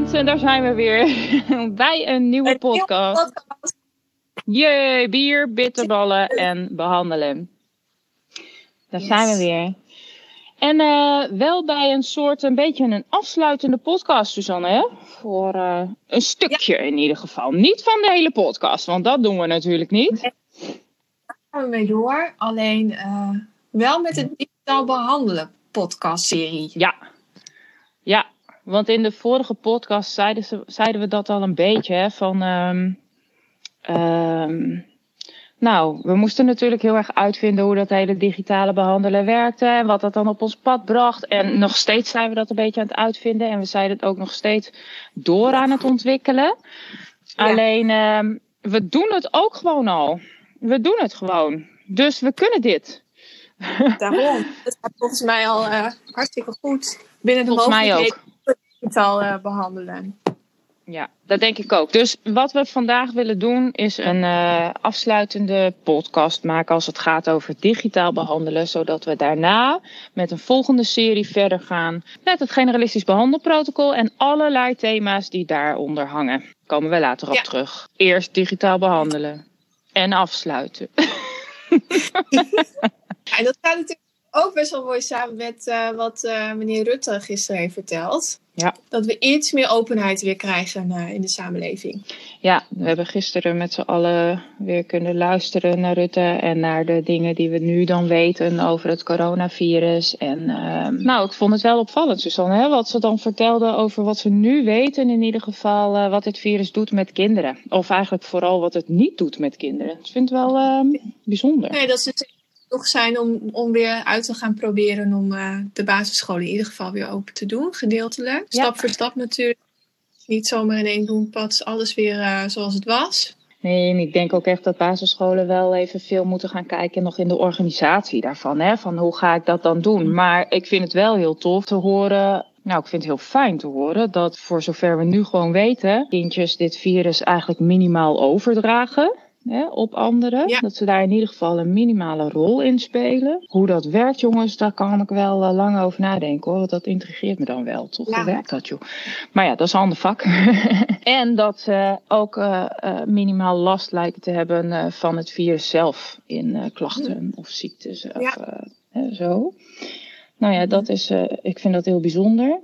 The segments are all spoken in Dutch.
mensen, daar zijn we weer bij een nieuwe podcast. Jee, bier, bitterballen en behandelen. Daar zijn we weer. En uh, wel bij een soort, een beetje een afsluitende podcast, Suzanne, hè? Voor uh, een stukje in ieder geval. Niet van de hele podcast, want dat doen we natuurlijk niet. Daar gaan we mee door. Alleen uh, wel met het digitaal behandelen podcast-serie. Ja. Ja, want in de vorige podcast zeiden, ze, zeiden we dat al een beetje, hè? Van... Um, um, nou, we moesten natuurlijk heel erg uitvinden hoe dat hele digitale behandelen werkte en wat dat dan op ons pad bracht. En nog steeds zijn we dat een beetje aan het uitvinden en we zijn het ook nog steeds door aan het ontwikkelen. Ja. Alleen, uh, we doen het ook gewoon al. We doen het gewoon. Dus we kunnen dit. Daarom. Dat gaat volgens mij al uh, hartstikke goed. Binnen de volgens mij ook. Digitaal uh, behandelen. Ja, dat denk ik ook. Dus wat we vandaag willen doen is een uh, afsluitende podcast maken als het gaat over digitaal behandelen, zodat we daarna met een volgende serie verder gaan met het generalistisch behandelprotocol en allerlei thema's die daaronder hangen. Komen we later op ja. terug. Eerst digitaal behandelen en afsluiten. en dat gaat natuurlijk ook best wel mooi samen met uh, wat uh, meneer Rutte gisteren heeft verteld. Ja. Dat we iets meer openheid weer krijgen uh, in de samenleving. Ja, we hebben gisteren met z'n allen weer kunnen luisteren naar Rutte en naar de dingen die we nu dan weten over het coronavirus. En nou, ik vond het wel opvallend, Susanne, hè, wat ze dan vertelde over wat ze nu weten in ieder geval, wat dit virus doet met kinderen. Of eigenlijk vooral wat het niet doet met kinderen. Ik vind het wel bijzonder. Nee, dat is natuurlijk toch zijn om, om weer uit te gaan proberen om uh, de basisscholen in ieder geval weer open te doen, gedeeltelijk. Ja. Stap voor stap natuurlijk. Niet zomaar in één doen, pas alles weer uh, zoals het was. Nee, en ik denk ook echt dat basisscholen wel even veel moeten gaan kijken nog in de organisatie daarvan. Hè? Van hoe ga ik dat dan doen? Maar ik vind het wel heel tof te horen nou, ik vind het heel fijn te horen dat voor zover we nu gewoon weten, kindjes dit virus eigenlijk minimaal overdragen hè, op anderen. Ja. Dat ze daar in ieder geval een minimale rol in spelen. Hoe dat werkt, jongens, daar kan ik wel uh, lang over nadenken hoor. Want dat intrigeert me dan wel. Toch? Ja. Hoe werkt dat, joh? Maar ja, dat is een ander vak. en dat ze ook uh, uh, minimaal last lijken te hebben van het virus zelf in klachten of ziektes of ja. zo. Nou ja, dat is, ik vind dat heel bijzonder.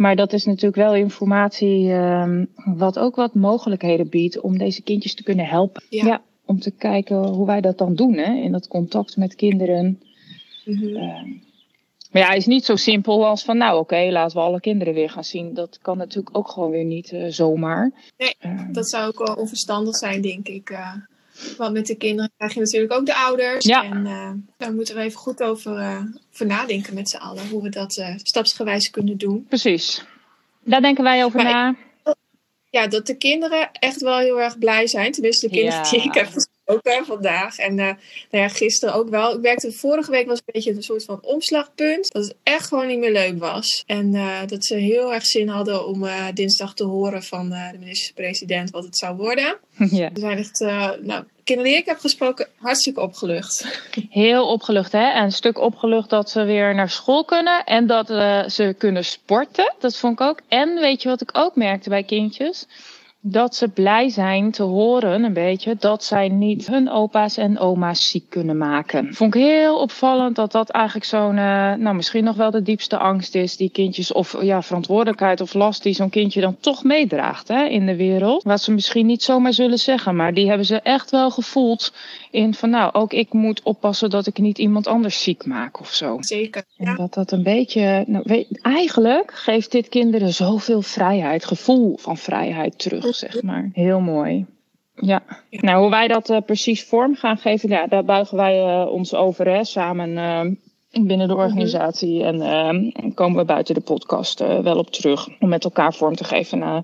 Maar dat is natuurlijk wel informatie um, wat ook wat mogelijkheden biedt om deze kindjes te kunnen helpen. Ja. ja om te kijken hoe wij dat dan doen, hè, in dat contact met kinderen. Mm-hmm. Uh, maar ja, het is niet zo simpel als van, nou oké, okay, laten we alle kinderen weer gaan zien. Dat kan natuurlijk ook gewoon weer niet uh, zomaar. Nee, uh, dat zou ook wel onverstandig zijn, denk ik. Uh, want met de kinderen krijg je natuurlijk ook de ouders. Ja. En daar moeten we even goed over, over nadenken met z'n allen. Hoe we dat stapsgewijs kunnen doen. Precies. Daar denken wij over maar na. Ik, ja, dat de kinderen echt wel heel erg blij zijn. Tenminste, de kinderen Ja. die ik heb gesproken vandaag. En uh, nou ja, gisteren ook wel. Ik werkte vorige week was een beetje een soort van omslagpunt. Dat het echt gewoon niet meer leuk was. En uh, dat ze heel erg zin hadden om uh, dinsdag te horen van de minister-president wat het zou worden. Ja. Ze zijn echt, nou, kinderen die ik heb gesproken, hartstikke opgelucht. Heel opgelucht, hè? En een stuk opgelucht dat ze weer naar school kunnen en dat ze kunnen sporten. Dat vond ik ook. En weet je wat ik ook merkte bij kindjes? Dat ze blij zijn te horen, een beetje, dat zij niet hun opa's en oma's ziek kunnen maken. Vond ik heel opvallend dat dat eigenlijk zo'n, uh, nou misschien nog wel de diepste angst is die kindjes, of ja, verantwoordelijkheid of last die zo'n kindje dan toch meedraagt hè, in de wereld. Wat ze misschien niet zomaar zullen zeggen, maar die hebben ze echt wel gevoeld in van nou, ook ik moet oppassen dat ik niet iemand anders ziek maak of zo. Zeker. En dat dat een beetje, nou, weet, eigenlijk geeft dit kinderen zoveel vrijheid, gevoel van vrijheid terug, zeg maar. Heel mooi. Ja. Ja. Nou, hoe wij dat uh, precies vorm gaan geven, ja, daar buigen wij uh, ons over, hè, samen uh, binnen de organisatie. En uh, komen we buiten de podcast uh, wel op terug om met elkaar vorm te geven uh,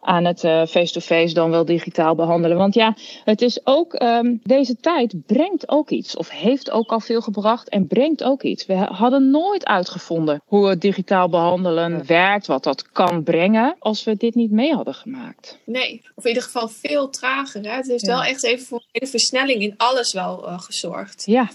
aan het uh, face-to-face dan wel digitaal behandelen. Want ja, het is ook, um, deze tijd brengt ook iets. Of heeft ook al veel gebracht en brengt ook iets. We hadden nooit uitgevonden hoe het digitaal behandelen Ja. werkt, wat dat kan brengen, als we dit niet mee hadden gemaakt. Nee, of in ieder geval veel trager. Hè? Het heeft Ja. wel echt even voor een versnelling in alles wel gezorgd. Ja,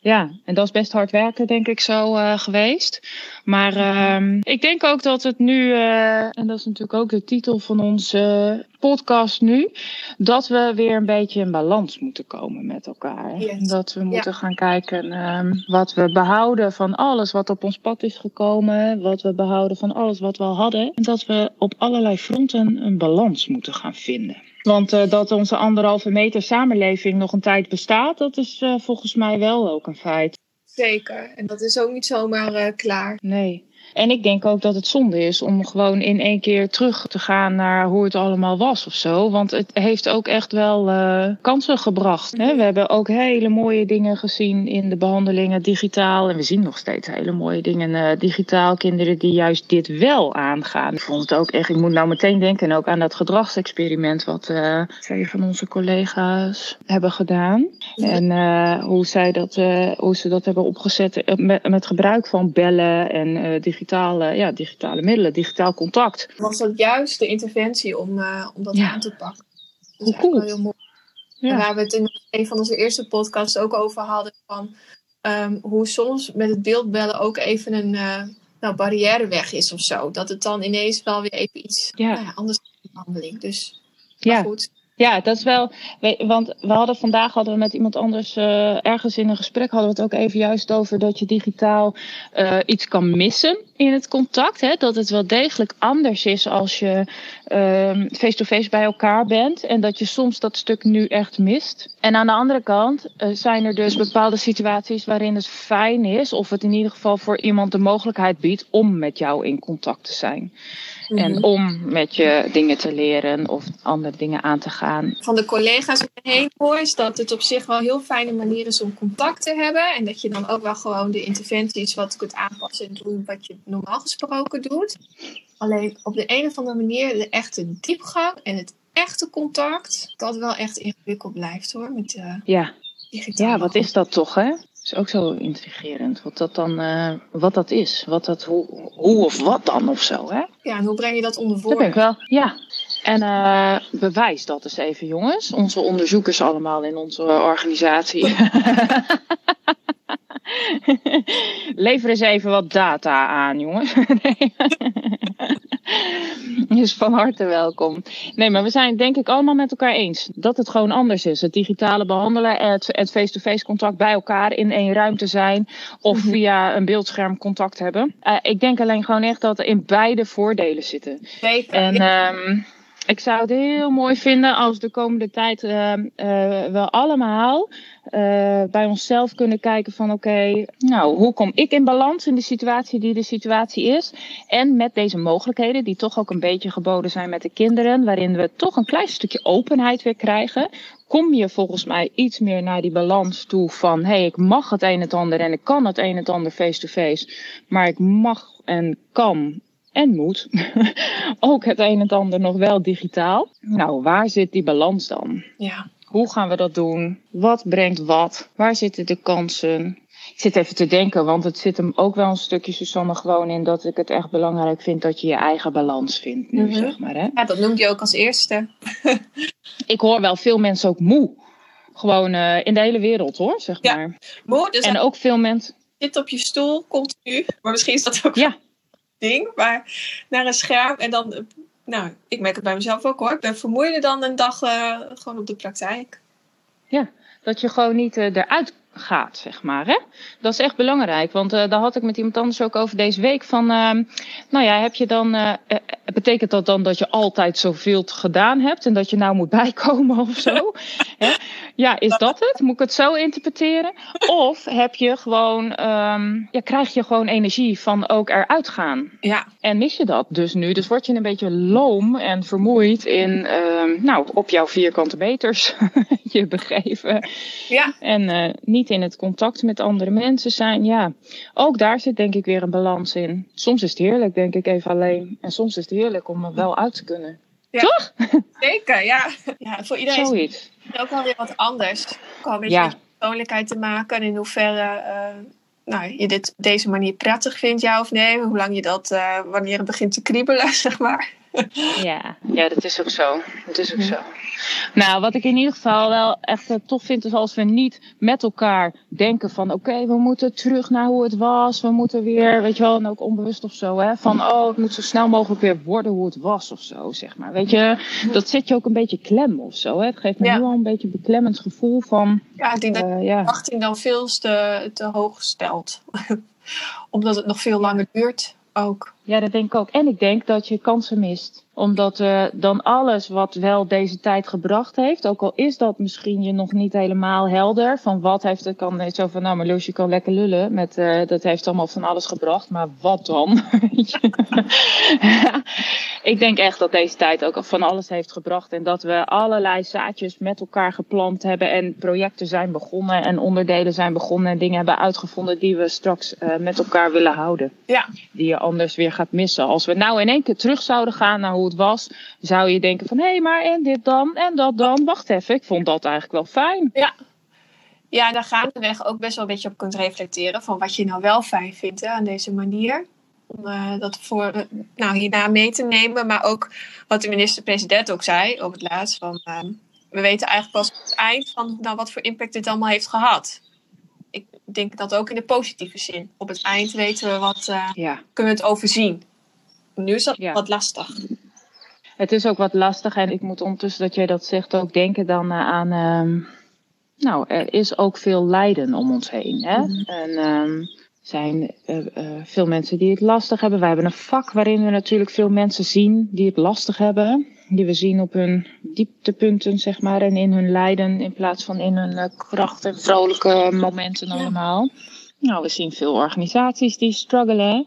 Ja, en dat is best hard werken, denk ik, zo uh, geweest. Maar uh, ik denk ook dat het nu, uh, en dat is natuurlijk ook de titel van onze podcast nu, dat we weer een beetje in balans moeten komen met elkaar. Yes. Dat we moeten ja. gaan kijken uh, wat we behouden van alles wat op ons pad is gekomen, wat we behouden van alles wat we al hadden. En dat we op allerlei fronten een balans moeten gaan vinden. Want uh, dat onze anderhalve meter samenleving nog een tijd bestaat, dat is uh, volgens mij wel ook een feit. Zeker. En dat is ook niet zomaar uh, klaar. Nee. En ik denk ook dat het zonde is om gewoon in één keer terug te gaan naar hoe het allemaal was of zo. Want het heeft ook echt wel uh, kansen gebracht. Hè? We hebben ook hele mooie dingen gezien in de behandelingen digitaal. En we zien nog steeds hele mooie dingen uh, digitaal. Kinderen die juist dit wel aangaan. Ik vond het ook echt, ik moet nou meteen denken ook aan dat gedragsexperiment wat uh, twee van onze collega's hebben gedaan. En hoe, zij dat, hoe ze dat hebben opgezet met, met gebruik van bellen en digitaal digitale, ja, digitale middelen, digitaal contact. Was dat juist de interventie om, uh, om dat ja. aan te pakken? Dat is cool. heel mooi. Ja. Waar we het in een van onze eerste podcasts ook over hadden, van um, hoe soms met het beeldbellen ook even een uh, nou, barrière weg is of zo. Dat het dan ineens wel weer even iets ja. Nou ja, anders is in behandeling. Dus ja. goed. Ja, dat is wel. Want we hadden vandaag hadden we met iemand anders uh, ergens in een gesprek hadden we het ook even juist over dat je digitaal uh, iets kan missen in het contact. Hè? Dat het wel degelijk anders is als je face-to-face -face bij elkaar bent. En dat je soms dat stuk nu echt mist. En aan de andere kant uh, zijn er dus bepaalde situaties waarin het fijn is, of het in ieder geval voor iemand de mogelijkheid biedt om met jou in contact te zijn. En Mhm. om met je dingen te leren of andere dingen aan te gaan. Van de collega's om me heen hoor is dat het op zich wel een heel fijne manier is om contact te hebben. En dat je dan ook wel gewoon de interventies wat kunt aanpassen en doen wat je normaal gesproken doet. Alleen op de een of andere manier de echte diepgang en het echte contact, dat wel echt ingewikkeld blijft hoor. Met uh, Ja, digitaal. ja wat is dat toch hè? Is ook zo intrigerend. Wat dat dan, uh, wat dat is. Wat dat, hoe, hoe of wat dan of zo, hè? Ja, en hoe breng je dat onder Dat woorden? ben ik wel, ja. En uh, bewijs dat eens even, jongens. Onze onderzoekers allemaal in onze organisatie. Lever eens even wat data aan, jongens. is van harte welkom. Nee, maar we zijn denk ik allemaal met elkaar eens dat het gewoon anders is. Het digitale behandelen en het, het face-to-face contact bij elkaar in één ruimte zijn of via een beeldscherm contact hebben. Uh, ik denk alleen gewoon echt dat er in beide voordelen zitten. Zeker. En um, ik zou het heel mooi vinden als de komende tijd uh, uh, we allemaal uh, bij onszelf kunnen kijken van oké, nou hoe kom ik in balans in de situatie die de situatie is. En met deze mogelijkheden die toch ook een beetje geboden zijn met de kinderen, waarin we toch een klein stukje openheid weer krijgen. Kom je volgens mij iets meer naar die balans toe van hé, hey, ik mag het een en het ander en ik kan het een en het ander face-to-face, -face, maar ik mag en kan en moet ook het een en ander nog wel digitaal. Nou, waar zit die balans dan? Ja. Hoe gaan we dat doen? Wat brengt wat? Waar zitten de kansen? Ik zit even te denken, want het zit hem ook wel een stukje, Susanne, gewoon in dat ik het echt belangrijk vind dat je je eigen balans vindt nu, Mhm. zeg maar. Hè? Ja, dat noemde je ook als eerste. Ik hoor wel veel mensen ook moe. Gewoon uh, in de hele wereld hoor, zeg Ja. maar. Moe, dus En ook veel mensen. zit op je stoel continu. Maar misschien is dat ook Ja. een ding. Maar naar een scherm en dan... eh, Nou, ik merk het bij mezelf ook hoor. Ik ben vermoeider dan een dag uh, gewoon op de praktijk. Dat je gewoon niet uh, eruit gaat, zeg maar. Hè? Dat is echt belangrijk. Want uh, daar had ik met iemand anders ook over deze week. Van, uh, nou ja, heb je dan. Betekent dat dan dat je altijd zoveel gedaan hebt en dat je nou moet bijkomen of zo? Hè? Ja, is dat het? Moet ik het zo interpreteren? Of heb je gewoon. Um, ja, krijg je gewoon energie van ook eruit gaan? Ja. En mis je dat dus nu? Dus word je een beetje loom en vermoeid in. Uh, nou, op jouw vierkante meters je begeven. Ja. En uh, niet in het contact met andere mensen zijn. Ja, ook daar zit denk ik weer een balans in. Soms is het heerlijk, denk ik, even alleen. En soms is het heerlijk om er wel uit te kunnen. Ja. Toch? Zeker, ja. ja voor iedereen Zoiets. Is ook wel weer wat anders. Ook een beetje Ja. met je persoonlijkheid te maken. En in hoeverre uh, nou, je dit op deze manier prettig vindt, ja of nee. Hoe lang je dat, uh, wanneer het begint te kriebelen, zeg maar. Ja, ja, dat is ook zo. Dat is ook zo. Nou, wat ik in ieder geval wel echt uh, tof vind, is als we niet met elkaar denken van oké, we moeten terug naar hoe het was. We moeten weer, weet je wel, en ook onbewust of zo, hè. Van oh, het moet zo snel mogelijk weer worden hoe het was of zo, zeg maar. Weet je, dat zet je ook een beetje klem of zo, hè. Het geeft me ja. nu al een beetje een beklemmend gevoel van... Ja, ik denk dat uh, ja. dan veel te, te hoog stelt. Omdat het nog veel langer duurt ook. Ja, dat denk ik ook. En ik denk dat je kansen mist omdat uh, dan alles wat wel deze tijd gebracht heeft, ook al is dat misschien je nog niet helemaal helder, van wat heeft het, kan zo van, nou maar je kan lekker lullen, met, uh, dat heeft allemaal van alles gebracht, maar wat dan? ik denk echt dat deze tijd ook van alles heeft gebracht en dat we allerlei zaadjes met elkaar geplant hebben en projecten zijn begonnen en onderdelen zijn begonnen en dingen hebben uitgevonden die we straks uh, met elkaar willen houden. Ja. Die je anders weer gaat missen. Als we nou in één keer terug zouden gaan naar hoe het was, zou je denken van hé, hey, maar en dit dan en dat dan. Wacht even, ik vond dat eigenlijk wel fijn. Ja. Ja, daar gaandeweg ook best wel een beetje op kunt reflecteren van wat je nou wel fijn vindt hè, aan deze manier. Om uh, dat voor, uh, nou, hierna mee te nemen. Maar ook wat de minister-president ook zei op het laatst. Van, uh, we weten eigenlijk pas op het eind van nou, wat voor impact dit allemaal heeft gehad. Ik denk dat ook in de positieve zin. Op het eind weten we wat, ja. kunnen we het overzien. Nu is dat ja. wat lastig. Het is ook wat lastig en ik moet ondertussen dat jij dat zegt ook denken dan aan. Uh, nou, er is ook veel lijden om ons heen. Hè? Mm. En er uh, zijn uh, veel mensen die het lastig hebben. Wij hebben een vak waarin we natuurlijk veel mensen zien die het lastig hebben. Die we zien op hun dieptepunten, zeg maar, en in hun lijden in plaats van in hun kracht en vrolijke momenten allemaal. Ja. Nou, we zien veel organisaties die struggelen.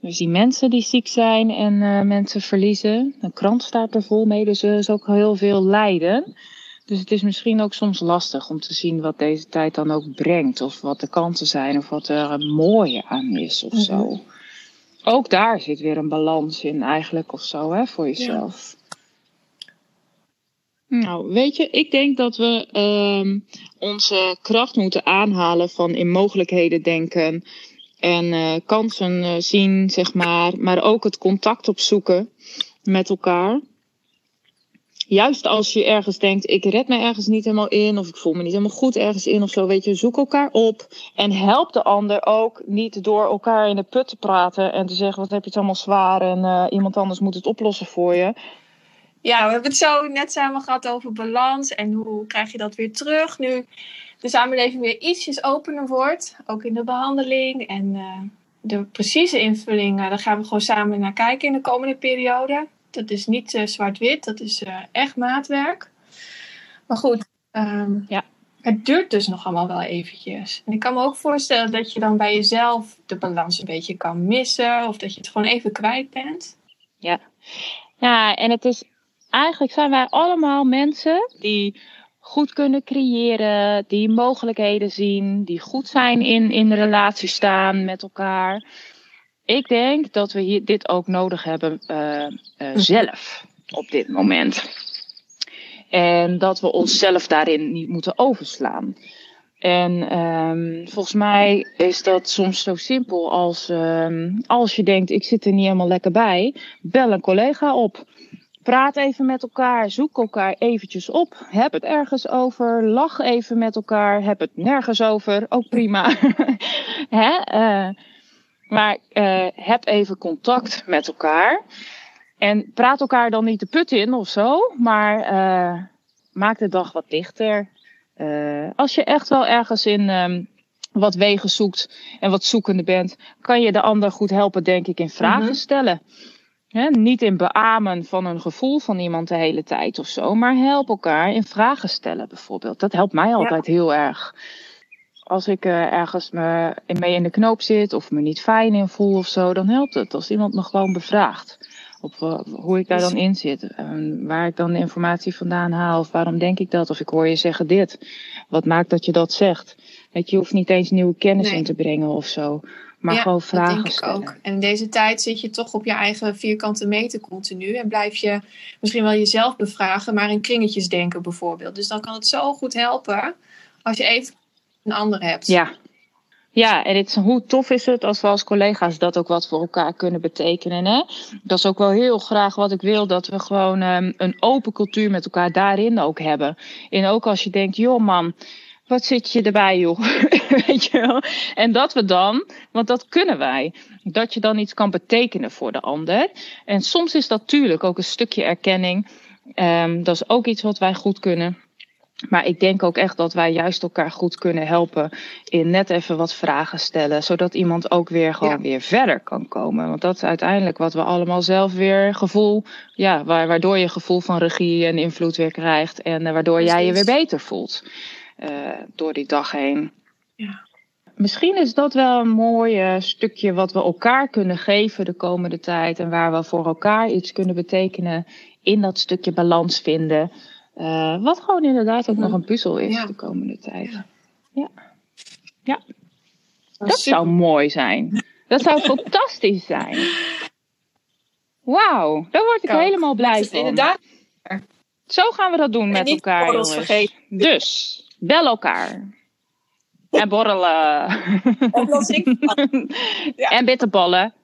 We zien mensen die ziek zijn en uh, mensen verliezen. Een krant staat er vol mee, dus er is ook heel veel lijden. Dus het is misschien ook soms lastig om te zien wat deze tijd dan ook brengt. Of wat de kansen zijn, of wat er een mooie aan is of zo. Mm -hmm. Ook daar zit weer een balans in eigenlijk of zo, hè, voor jezelf. Ja. Nou, weet je, ik denk dat we uh, onze kracht moeten aanhalen van in mogelijkheden denken en uh, kansen uh, zien, zeg maar, maar ook het contact opzoeken met elkaar. Juist als je ergens denkt, ik red me ergens niet helemaal in, of ik voel me niet helemaal goed ergens in of zo, weet je, zoek elkaar op en help de ander ook niet door elkaar in de put te praten en te zeggen, wat heb je het allemaal zwaar en uh, iemand anders moet het oplossen voor je. Ja, we hebben het zo net samen gehad over balans en hoe krijg je dat weer terug nu de samenleving weer ietsjes opener wordt, ook in de behandeling en uh, de precieze invulling, uh, daar gaan we gewoon samen naar kijken in de komende periode. Dat is niet uh, zwart-wit, dat is echt maatwerk. Maar goed, um, ja. het duurt dus nog allemaal wel eventjes. En ik kan me ook voorstellen dat je dan bij jezelf de balans een beetje kan missen of dat je het gewoon even kwijt bent. Ja, ja en het is eigenlijk zijn wij allemaal mensen die goed kunnen creëren, die mogelijkheden zien, die goed zijn in, in relatie staan met elkaar. Ik denk dat we hier, dit ook nodig hebben uh, uh, zelf op dit moment. En dat we onszelf daarin niet moeten overslaan. En um, volgens mij is dat soms zo simpel als um, als je denkt ik zit er niet helemaal lekker bij, bel een collega op. Praat even met elkaar, zoek elkaar eventjes op, heb het ergens over, lach even met elkaar, heb het nergens over, ook prima. Hè? Uh, maar uh, heb even contact met elkaar. En praat elkaar dan niet de put in of zo, maar uh, maak de dag wat lichter. als je echt wel ergens in um, wat wegen zoekt en wat zoekende bent, kan je de ander goed helpen, denk ik, in vragen mm-hmm. stellen. He, niet in beamen van een gevoel van iemand de hele tijd of zo, maar help elkaar in vragen stellen bijvoorbeeld. Dat helpt mij altijd ja. heel erg. Als ik uh, ergens me mee in de knoop zit of me niet fijn in voel of zo, dan helpt het als iemand me gewoon bevraagt. Op uh, hoe ik daar dan in zit. En waar ik dan de informatie vandaan haal. Of waarom denk ik dat? Of ik hoor je zeggen dit. Wat maakt dat je dat zegt? Weet je, je hoeft niet eens nieuwe kennis nee. in te brengen of zo. Maar ja, gewoon vragen dat denk stellen. ik ook. En in deze tijd zit je toch op je eigen vierkante meter continu. En blijf je misschien wel jezelf bevragen, maar in kringetjes denken bijvoorbeeld. Dus dan kan het zo goed helpen als je even een ander hebt. Ja, Ja, en het, hoe tof is het als we als collega's dat ook wat voor elkaar kunnen betekenen. Hè? Dat is ook wel heel graag wat ik wil, dat we gewoon um, een open cultuur met elkaar daarin ook hebben. En ook als je denkt, joh man, wat zit je erbij joh? Weet je wel? En dat we dan, want dat kunnen wij, dat je dan iets kan betekenen voor de ander. En soms is dat natuurlijk ook een stukje erkenning. Um, dat is ook iets wat wij goed kunnen. Maar ik denk ook echt dat wij juist elkaar goed kunnen helpen in net even wat vragen stellen, zodat iemand ook weer gewoon ja. weer verder kan komen. Want dat is uiteindelijk wat we allemaal zelf weer gevoel, ja, waardoor je gevoel van regie en invloed weer krijgt en uh, waardoor jij je weer beter voelt door die dag heen. Ja. Misschien is dat wel een mooi stukje wat we elkaar kunnen geven de komende tijd en waar we voor elkaar iets kunnen betekenen in dat stukje balans vinden. Uh, wat gewoon inderdaad ook nog een puzzel is ja. de komende tijd. Ja. Ja. ja. Dat, zou mooi zijn. Dat zou fantastisch zijn. Wauw, daar word ik ja, helemaal blij van. Inderdaad. Zo gaan we dat doen met elkaar, jongens. Vergeten. Dus, bel elkaar. En borrelen. En, ja. en bitterballen.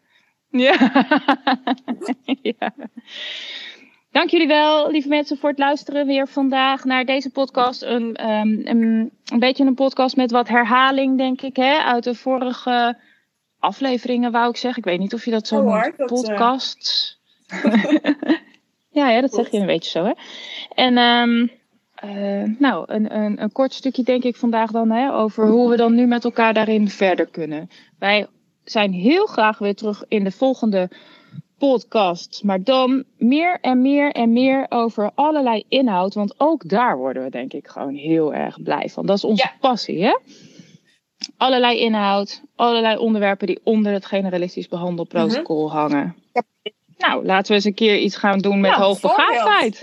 Ja. ja. Dank jullie wel, lieve mensen, voor het luisteren weer vandaag naar deze podcast. Een, um, een, een, beetje een podcast met wat herhaling, denk ik, hè, uit de vorige afleveringen, wou ik zeggen. Ik weet niet of je dat zo oh, noemt. Podcast. Uh... ja, ja, dat zeg je een beetje zo, hè. En um, uh, nou, een, een, een kort stukje denk ik vandaag dan hè, over hoe we dan nu met elkaar daarin verder kunnen. Wij zijn heel graag weer terug in de volgende podcast. Maar dan meer en meer en meer over allerlei inhoud. Want ook daar worden we denk ik gewoon heel erg blij van. Dat is onze ja. passie, hè? Allerlei inhoud, allerlei onderwerpen die onder het generalistisch behandelprotocol mm -hmm. hangen. Ja. Nou, laten we eens een keer iets gaan doen met ja, hoogbegaafdheid.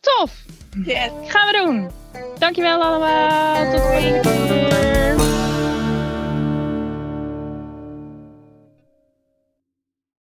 Tof! Yes. Gaan we doen. Dankjewel allemaal. Tot de volgende keer.